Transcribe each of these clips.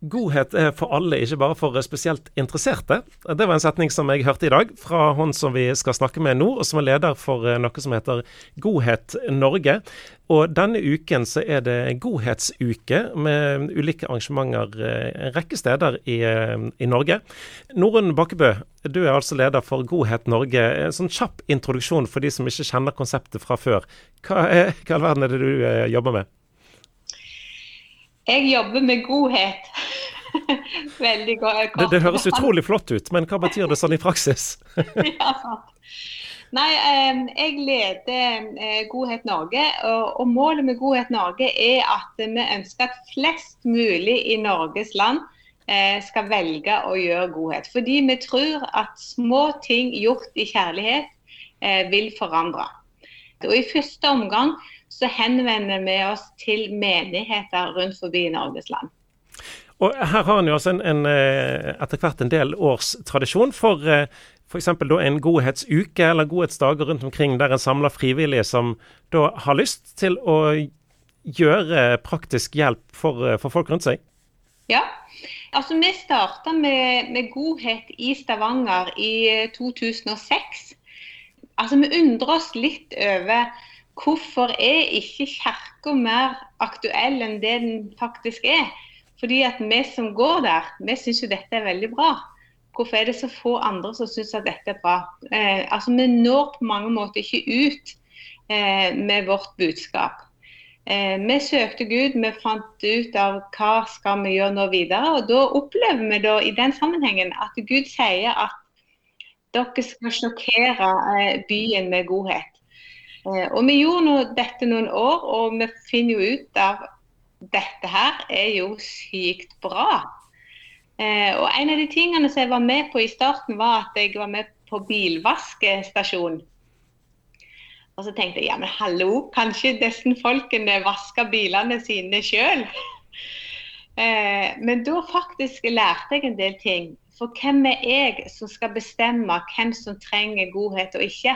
Godhet er for alle, ikke bare for spesielt interesserte. Det var en setning som jeg hørte i dag fra hun som vi skal snakke med nå, og som er leder for eh, noe som heter Godhet Norge. Og denne uken så er det godhetsuke med ulike arrangementer eh, en rekke steder i, eh, i Norge. Norunn Bakkebø, du er altså leder for Godhet Norge. En sånn kjapp introduksjon for de som ikke kjenner konseptet fra før. Hva, hva all verden er det du jobber med? Jeg jobber med godhet. Veldig godt. Det, det, høres utrolig flott ut, men hva betyr det sånn i praksis? ja, sant. Nei, jeg leder eh, Godhet Norge, og målet med Godhet Norge er at vi ønsker at flest mulig i Norges land eh, skal velge å gjøre godhet. Fordi vi tror at små ting gjort i kjærlighet eh, vil forandre. Og I første omgang så henvender vi oss til menigheter rundt forbi Norges land. Og Her har en jo også en, en, eh, etter hvert en del års tradisjon for eh, f.eks. en godhetsuke eller godhetsdager rundt omkring der en samler frivillige som da har lyst til å gjøre praktisk hjelp for, eh, for folk rundt seg? Ja, altså vi starta med, med, godhet i Stavanger i 2006. Altså Vi undrer oss litt over hvorfor er ikke kirka mer aktuell enn det den faktisk er. Fordi at vi som går der, vi syns jo dette er veldig bra. Hvorfor er det så få andre som syns at dette er bra? Eh, altså Vi når på mange måter ikke ut eh, med vårt budskap. Eh, vi søkte Gud, vi fant ut av hva skal vi gjøre nå videre. Og da opplever vi da i den sammenhengen at Gud sier at dere skal sjokkere eh, byen med godhet. Eh, og Vi gjorde dette noen år, og vi finner jo ut av dette her er jo sykt bra. Eh, og En av de tingene som jeg var med på i starten, var at jeg var med på bilvaskestasjon. Og så tenkte jeg ja, men hallo, kanskje disse folkene vasker bilene sine sjøl? Eh, men da faktisk lærte jeg en del ting. For hvem er jeg som skal bestemme hvem som trenger godhet og ikke?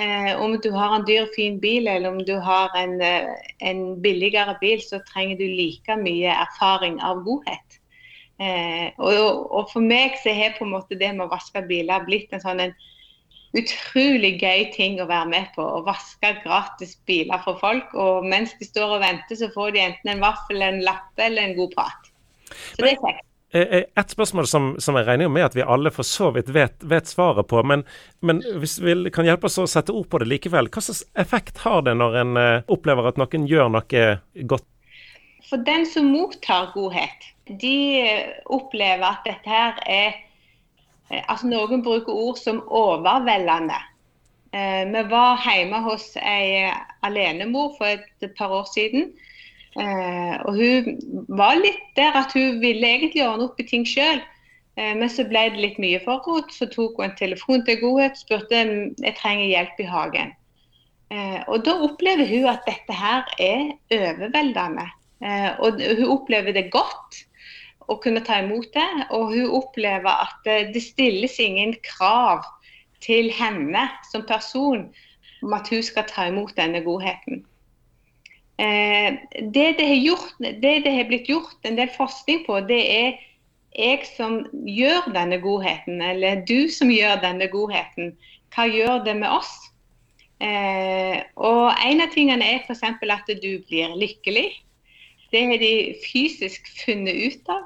Eh, om du har en dyr, fin bil eller om du har en, eh, en, billigere bil, så trenger du like mye erfaring av godhet. Eh, og, og, for meg så har på en måte det med å vaske biler blitt en sånn en utrolig gøy ting å være med på. Å vaske gratis biler for folk. Og mens de står og venter, så får de enten en vaffel, en lappe eller en god prat. Så det er kjekt. Eh, eh, et spørsmål som, som, jeg regner med at vi alle for så vidt vet, vet svaret på, men, men, hvis vi kan hjelpe oss å sette ord på det likevel. Hva slags effekt har det når en uh, opplever at noen gjør noe godt? For den som mottar godhet, de opplever at dette her er Altså Noen bruker ord som overveldende. Vi var hjemme hos ei alenemor for et par år siden Eh, og hun var litt der at hun ville egentlig ordne opp i ting sjøl. Eh, men så ble det litt mye for henne. Så tok hun en telefon til Godhet og spurte jeg trenger hjelp i hagen. Eh, og da opplever hun at dette her er overveldende. Eh, og hun opplever det godt å kunne ta imot det. Og hun opplever at eh, det stilles ingen krav til henne som person om at hun skal ta imot denne godheten. Eh, det, det, gjort, det, det har blitt gjort en del forskning på, det er jeg som gjør denne godheten, eller du som gjør denne godheten. Hva gjør det med oss? Eh, og En av tingene er f.eks. at du blir lykkelig. Det har de fysisk funnet ut av.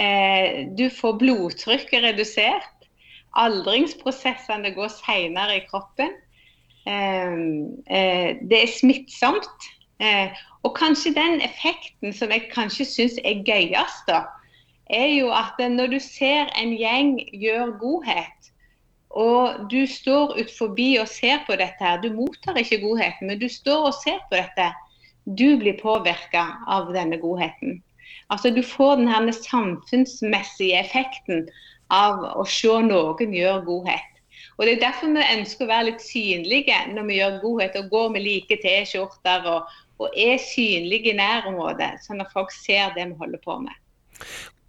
Eh, du får blodtrykket redusert. Aldringsprosessene går senere i kroppen. Det er smittsomt. Eh, og kanskje den effekten som jeg kanskje syns er gøyest, da, er jo at når du ser en gjeng gjøre godhet, og du står ut forbi og ser på dette her, du mottar ikke godheten, men du står og ser på dette, du blir påvirka av denne godheten. Altså Du får den her samfunnsmessige effekten av å se noen gjøre godhet. Og Det er derfor vi ønsker å være litt synlige når vi gjør godhet og går med like T-skjorter og, og er synlige i nærområdet, sånn at folk ser det vi holder på med.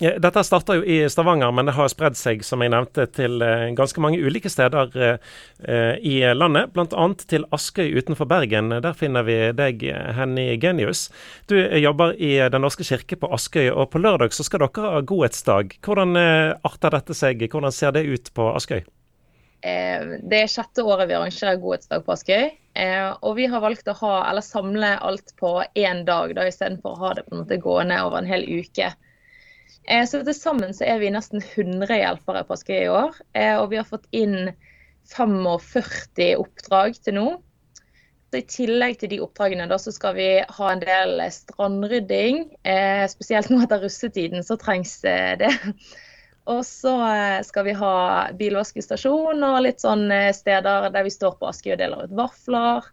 Dette starta jo i Stavanger, men det har spredd seg som jeg nevnte, til eh, ganske mange ulike steder eh, i landet. Bl.a. til Askøy utenfor Bergen. Der finner vi deg, Henny Genius. Du jobber i Den norske kirke på Askøy, og på lørdag så skal dere ha godhetsdag. Hvordan arter dette seg? Hvordan ser det ut på Askøy? Det er sjette året vi arrangerer Godhetsdag på Askøy. Og vi har valgt å ha, eller samle alt på én dag, da, istedenfor å ha det på en måte gående over en hel uke. Eh, så til sammen så er vi nesten 100 hjelpere på Askøy i år. Eh, og vi har fått inn 45 oppdrag til nå. Så I tillegg til de oppdragene da, så skal vi ha en del strandrydding. Eh, spesielt nå etter russetiden så trengs det. Og så skal vi ha bilvaskestasjon og litt sånn steder der vi står på Askøy og deler ut vafler.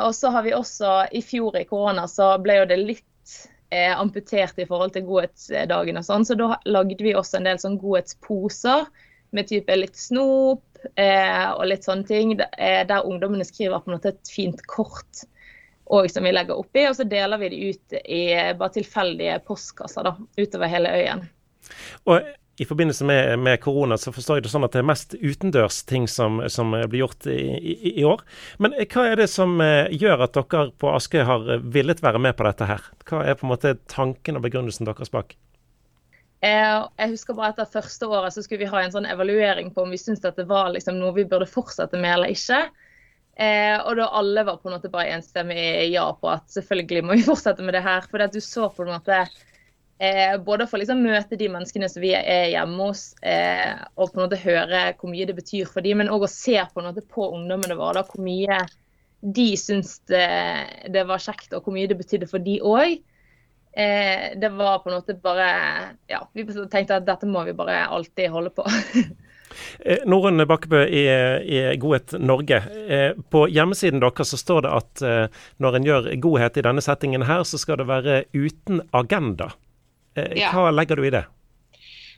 og så har vi også, i fjor i korona så ble jo det litt eh, amputert i forhold til godhetsdagen og sånn, så da lagde vi også en del sånn godhetsposer med type litt snop eh, og litt sånne ting, eh, der ungdommene skriver på en måte et fint kort og som vi legger oppi, og så deler vi det ut i bare tilfeldige postkasser da, utover hele øyen. Og i forbindelse med, med, korona så forstår jeg det sånn at det er mest utendørs ting som, som blir gjort i, i, i, år. Men hva er det som eh, gjør at dere på Askøy har eh, villet være med på dette her? Hva er på en måte tanken og begrunnelsen deres bak? Eh, jeg husker bare etter første året så skulle vi ha en sånn evaluering på om vi syntes det var liksom noe vi burde fortsette med eller ikke. og da alle var på en måte bare enstemmig ja på at selvfølgelig må vi fortsette med det her. For du så på en måte Eh, både for å liksom møte de menneskene som vi er hjemme hos, eh, og på en måte høre hvor mye det betyr for dem, men òg å se på, på ungdommene våre da, hvor mye de syntes det, det, var kjekt, og hvor mye det betydde for de òg. Eh, det var på en måte bare Ja, vi tenkte at dette må vi bare alltid holde på. Eh, Norunn Bakkebø i, i, Godhet Norge. Eh, på hjemmesiden deres så står det at eh, når en gjør godhet i denne settingen her, så skal det være uten agenda. Eh, hva legger du i det?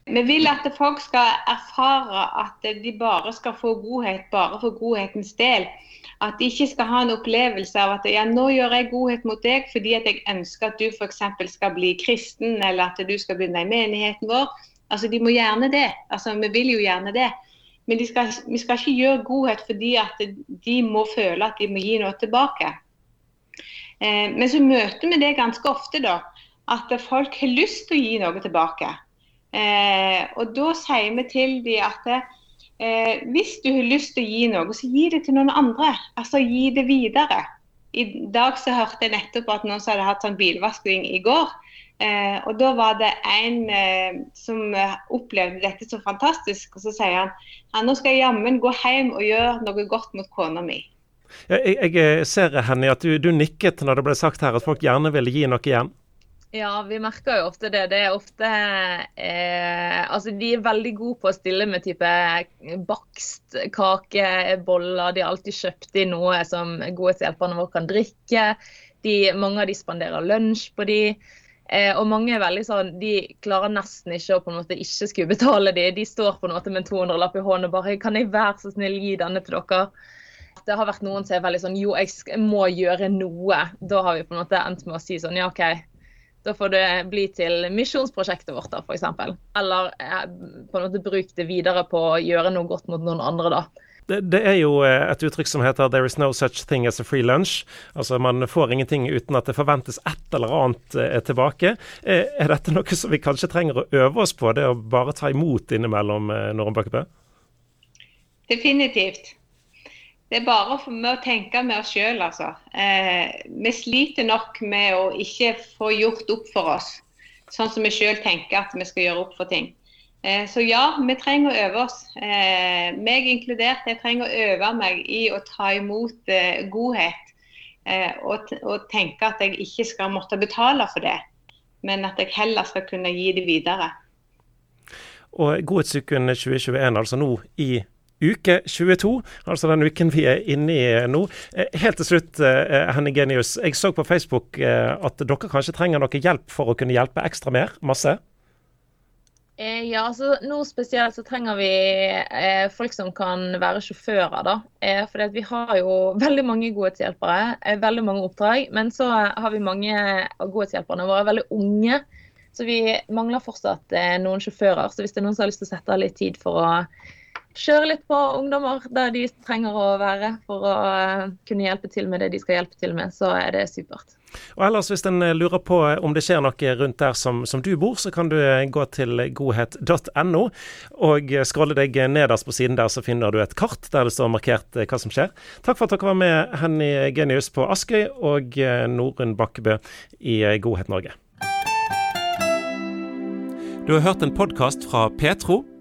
Vi vil at folk skal erfare at de bare skal få godhet bare for godhetens del. At de ikke skal ha en opplevelse av at ja, nå gjør jeg godhet mot deg fordi at jeg ønsker at du f.eks. skal bli kristen, eller at du skal begynne i menigheten vår. Altså, De må gjerne det. Altså, Vi vil jo gjerne det. Men de skal, vi skal ikke gjøre godhet fordi at de må føle at de må gi noe tilbake. Eh, men så møter vi det ganske ofte, da at folk har lyst til å gi noe tilbake. Eh, og da sier vi til dem at eh, hvis du har lyst til å gi noe, så gi det til noen andre. Altså gi det videre. I dag så hørte jeg nettopp at noen som hadde hatt sånn bilvasking i går. Eh, og da var det en eh, som opplevde dette så fantastisk, og så sier han ja, nå skal jeg jammen gå hjem og gjøre noe godt mot kona mi. Jeg, jeg, ser Henny, at du, du nikket når det ble sagt her at folk gjerne ville gi noe igjen. Ja, vi merker jo ofte det. Det er ofte eh, Altså, de er veldig gode på å stille med type bakst, kake, boller. De har alltid kjøpt inn noe som godhetshjelperne våre kan drikke. De, mange av de spanderer lunsj på de. Eh, og mange er veldig sånn, de klarer nesten ikke å på en måte ikke skulle betale de. De står på en måte med en 200-lapp i hånden og bare Kan jeg være så snill gi denne til dere? Det har vært noen som er veldig sånn Jo, jeg må gjøre noe. Da har vi på en måte endt med å si sånn Ja, OK da får det bli til misjonsprosjektet vårt, da, f.eks. Eller eh, på en måte bruk det videre på å gjøre noe godt mot noen andre, da. Det, det, er jo eh, et uttrykk som heter 'there is no such thing as a free lunch'. Altså Man får ingenting uten at det forventes et eller annet eh, tilbake. Er dette noe som vi kanskje trenger å øve oss på, det å bare ta imot innimellom, Norun Bakkebø? Definitivt. Det er bare for meg å tenke med oss sjøl, altså. Eh, vi sliter nok med å ikke få gjort opp for oss, sånn som vi sjøl tenker at vi skal gjøre opp for ting. Eh, så ja, vi trenger å øve oss. Eh, meg inkludert. Jeg trenger å øve meg i å ta imot eh, godhet. Eh, og, og, tenke at jeg ikke skal måtte betale for det, men at jeg heller skal kunne gi det videre. Og Godhetsuken 2021, altså nå i uke 22, altså den uken vi er inne i nå. Eh, helt til slutt, eh, Henning Genius. Jeg så på Facebook eh, at dere kanskje trenger noe hjelp for å kunne hjelpe ekstra mer? Masse? Ja, altså nå spesielt så trenger vi eh, folk som kan være sjåfører, da. Eh, for vi har jo veldig mange godhetshjelpere, eh, veldig mange oppdrag. Men så har vi mange av godhetshjelperne våre veldig unge. Så vi mangler fortsatt eh, noen sjåfører. Så hvis det er noen som har lyst til å sette av litt tid for å kjøre litt på ungdommer der de trenger å være for å eh, kunne hjelpe til med det de skal hjelpe til med, så er det supert. Og ellers, hvis en lurer på om det skjer noe rundt der som, som du bor, så kan du gå til godhet.no og Skrolle deg nederst på siden der, så finner du et kart der det står markert hva som skjer. Takk for at dere var med, Henny Genius på Askøy og Norunn Bakkebø i Godhet Norge. Du har hørt en podkast fra Petro.